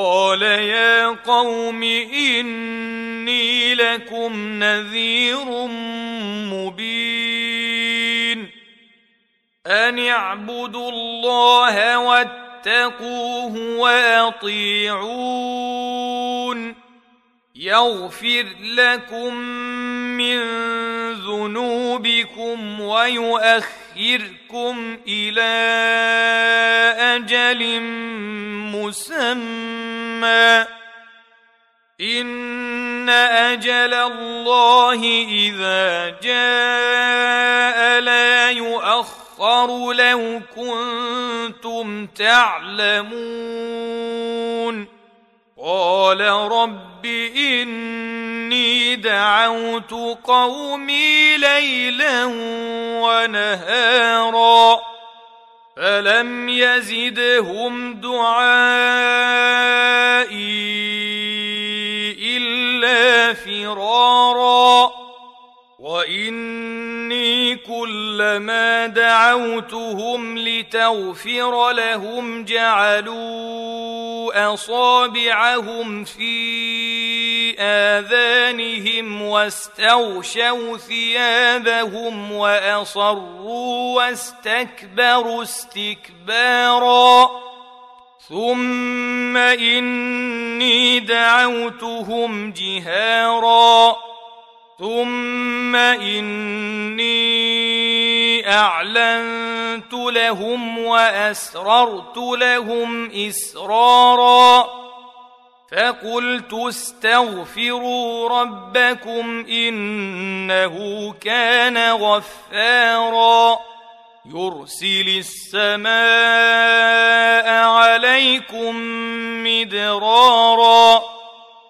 قال يا قوم اني لكم نذير مبين ان اعبدوا الله واتقوه واطيعون يغفر لكم من ذنوبكم ويؤخركم إلى أجل مسمى ان أجل الله اذا جاء لا يؤخر لو كنتم تعلمون قال رب اني دعوت قومي ليلا ونهارا فلم يزدهم دعائي واني كلما دعوتهم لتغفر لهم جعلوا أصابعهم في آذانهم واستغشوا ثيابهم وأصروا واستكبروا استكبارا. ثم إني دعوتهم جهارا. ثم اني اعلنت لهم واسررت لهم اسرارا فقلت استغفروا ربكم انه كان غفارا يرسل السماء عليكم مدرارا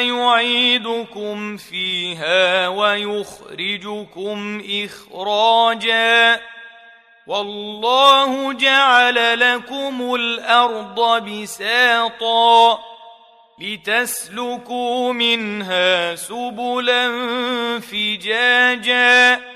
يعيدكم فيها ويخرجكم إخراجا. والله جعل لكم الأرض بساطا لتسلكوا منها سبلا فجاجا.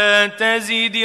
تزد